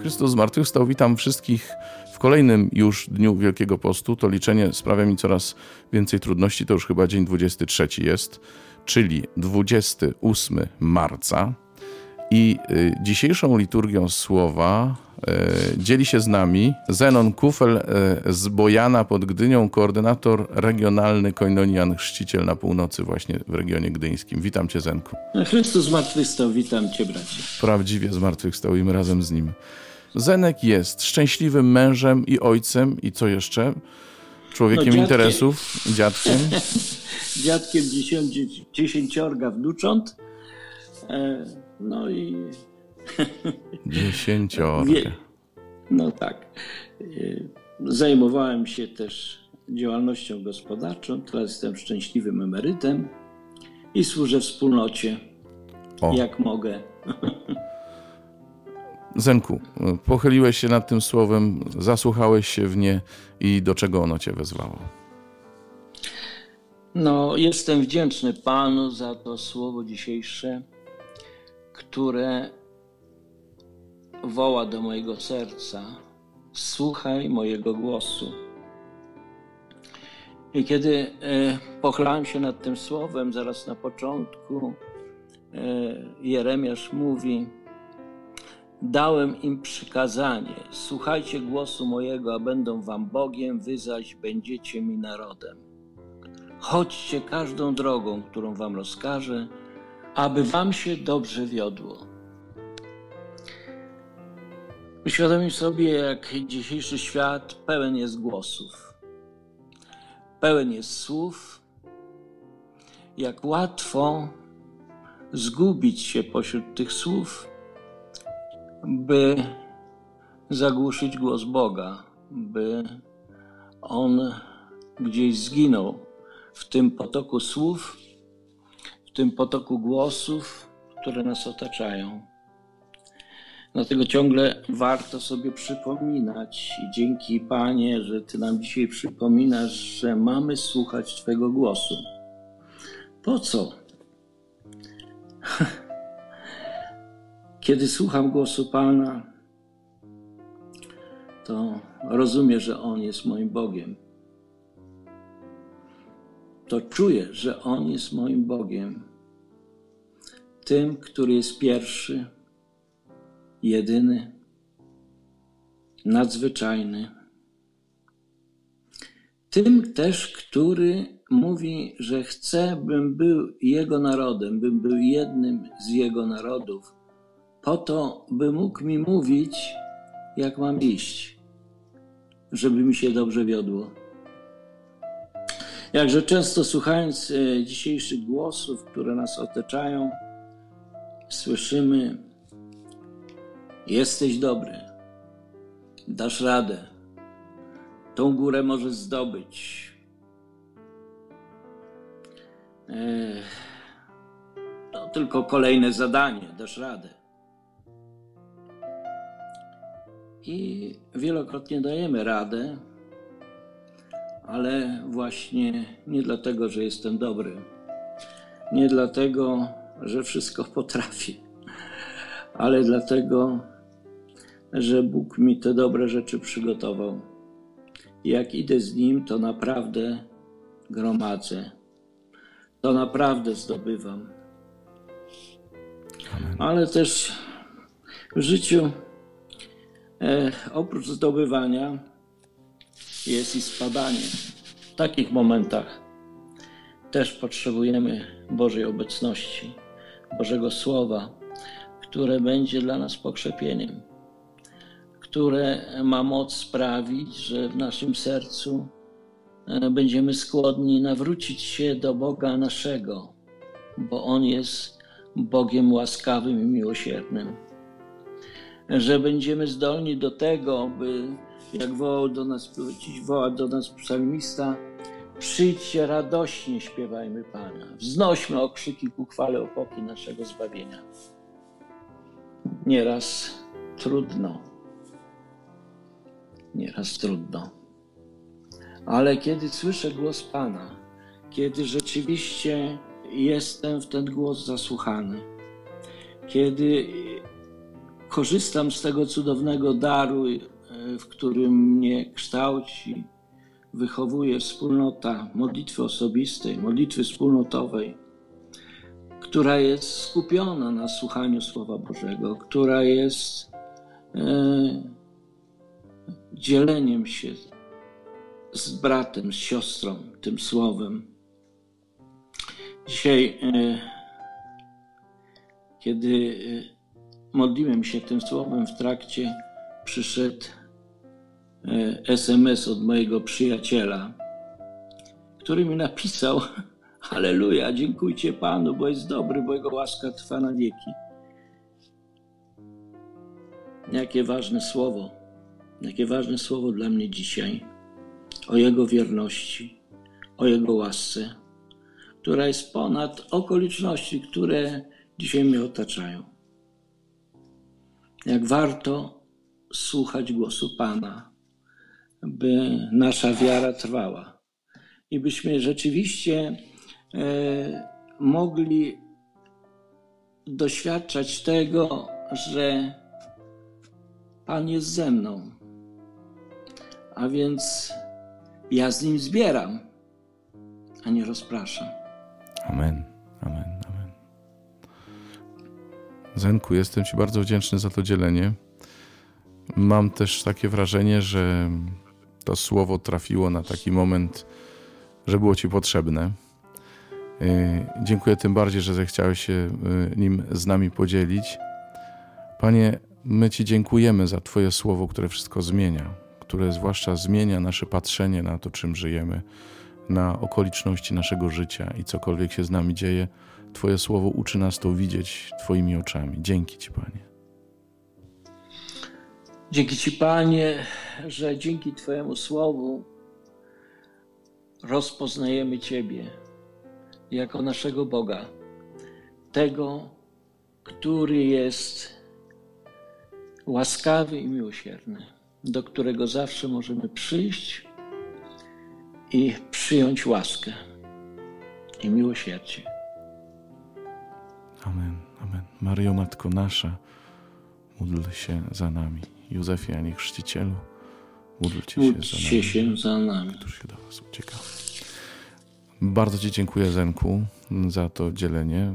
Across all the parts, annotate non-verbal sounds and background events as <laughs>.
Chrystus zmartwychwstał. Witam wszystkich w kolejnym już dniu Wielkiego Postu. To liczenie sprawia mi coraz więcej trudności. To już chyba dzień 23 jest, czyli 28 marca. I y, dzisiejszą liturgią słowa y, dzieli się z nami Zenon Kufel y, z Bojana pod Gdynią, koordynator regionalny Koinonian Chrzciciel na północy właśnie w regionie gdyńskim. Witam cię Zenku. Chrystus zmartwychwstał, witam cię bracie. Prawdziwie zmartwychwstał i my razem z nim. Zenek jest szczęśliwym mężem i ojcem i co jeszcze? Człowiekiem No, dziadkiem. interesów, dziadkiem. <laughs> Dziadkiem dziesięci, dziesięciorga wnucząt. E, no i <laughs> Dziesięciorga. wie, no tak. E, Zajmowałem się też działalnością gospodarczą. Teraz jestem szczęśliwym emerytem i służę wspólnocie, O. jak mogę. <laughs> Zenku, pochyliłeś się nad tym słowem, zasłuchałeś się w nie i do czego ono cię wezwało? No, jestem wdzięczny Panu za to słowo dzisiejsze, które woła do mojego serca. Słuchaj mojego głosu. I kiedy e, pochylałem się nad tym słowem, zaraz na początku, e, Jeremiasz mówi: Dałem im przykazanie: Słuchajcie głosu mojego, a będą wam Bogiem, wy zaś będziecie mi narodem. Chodźcie każdą drogą, którą wam rozkażę, aby wam się dobrze wiodło. Uświadomić sobie, jak dzisiejszy świat pełen jest głosów, pełen jest słów, jak łatwo zgubić się pośród tych słów, by zagłuszyć głos Boga, by on gdzieś zginął w tym potoku słów, w tym potoku głosów, które nas otaczają. Dlatego ciągle warto sobie przypominać i dzięki Panie, że Ty nam dzisiaj przypominasz, że mamy słuchać Twojego głosu. Po co? <laughs> Kiedy słucham głosu Pana, to rozumiem, że On jest moim Bogiem. To czuję, że On jest moim Bogiem, tym, który jest pierwszy, jedyny, nadzwyczajny. Tym też, który mówi, że chce, bym był Jego narodem, bym był jednym z Jego narodów, po to, by mógł mi mówić, jak mam iść, żeby mi się dobrze wiodło. Jakże często słuchając e, dzisiejszych głosów, które nas otaczają, słyszymy: Jesteś dobry, dasz radę, tą górę możesz zdobyć. E, To tylko kolejne zadanie, dasz radę. I wielokrotnie dajemy radę, ale właśnie nie dlatego, że jestem dobry, nie dlatego, że wszystko <laughs> potrafię, ale dlatego, że Bóg mi te dobre rzeczy przygotował. Jak idę z Nim, to naprawdę gromadzę, to naprawdę zdobywam. Ale też w życiu, e, oprócz zdobywania, jest i spadanie. W takich momentach też potrzebujemy Bożej obecności, Bożego Słowa, które będzie dla nas pokrzepieniem, które ma moc sprawić, że w naszym sercu e, będziemy skłonni nawrócić się do Boga naszego, bo On jest Bogiem łaskawym i miłosiernym. Że będziemy zdolni do tego, by jak wołał do nas, woła do nas psalmista, przyjdźcie radośnie, śpiewajmy Pana. Wznośmy okrzyki ku chwale opoki naszego zbawienia. Nieraz trudno. Nieraz trudno. Ale kiedy słyszę głos Pana, kiedy rzeczywiście jestem w ten głos zasłuchany, kiedy korzystam z tego cudownego daru, e, w którym mnie kształci, wychowuje wspólnota modlitwy osobistej, modlitwy wspólnotowej, która jest skupiona na słuchaniu Słowa Bożego, która jest e, dzieleniem się z bratem, z siostrą tym Słowem. Dzisiaj, e, kiedy e, modliłem się tym Słowem w trakcie, przyszedł SMS od mojego przyjaciela, który mi napisał: <laughs> Halleluja, dziękujcie Panu, bo jest dobry, bo Jego łaska trwa na wieki. Jakie ważne słowo, jakie ważne słowo dla mnie dzisiaj o Jego wierności, o Jego łasce, która jest ponad okoliczności, które dzisiaj mnie otaczają. Jak warto słuchać głosu Pana, by nasza wiara trwała i byśmy rzeczywiście e, mogli doświadczać tego, że Pan jest ze mną. A więc ja z nim zbieram, a nie rozpraszam. Amen, amen, Zenku, jestem Ci bardzo wdzięczny za to dzielenie. Mam też takie wrażenie, że to słowo trafiło na taki moment, że było Ci potrzebne. Y, dziękuję tym bardziej, że zechciałeś się y, nim z nami podzielić. Panie, my Ci dziękujemy za Twoje słowo, które wszystko zmienia, które zwłaszcza zmienia nasze patrzenie na to, czym żyjemy, na okoliczności naszego życia i cokolwiek się z nami dzieje. Twoje słowo uczy nas to widzieć Twoimi oczami. Dzięki Ci, Panie. Dzięki Ci, Panie, że dzięki Twojemu słowu rozpoznajemy Ciebie jako naszego Boga, tego, który jest łaskawy i miłosierny, do którego zawsze możemy przyjść i przyjąć łaskę i miłosierdzie. Amen, amen. Maryjo, Matko Nasza, módl się za nami. Józefie, a nie chrzcicielu, módlcie się za nami. się za nami. Któż się do was ucieka. Bardzo Ci dziękuję, Zenku, za to dzielenie.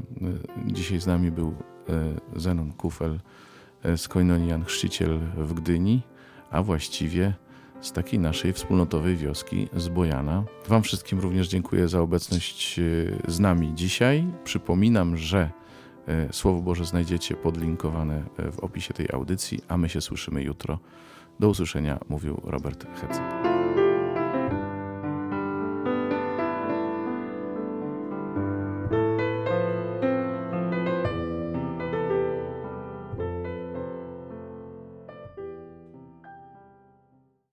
Dzisiaj z nami był e, Zenon Kufel e, z Koinonii Jan Chrzciciel w Gdyni, a właściwie z takiej naszej wspólnotowej wioski z Bojana. Wam wszystkim również dziękuję za obecność e, z nami dzisiaj. Przypominam, że Słowo Boże znajdziecie podlinkowane w opisie tej audycji, a my się słyszymy jutro. Do usłyszenia, mówił Robert Hecek.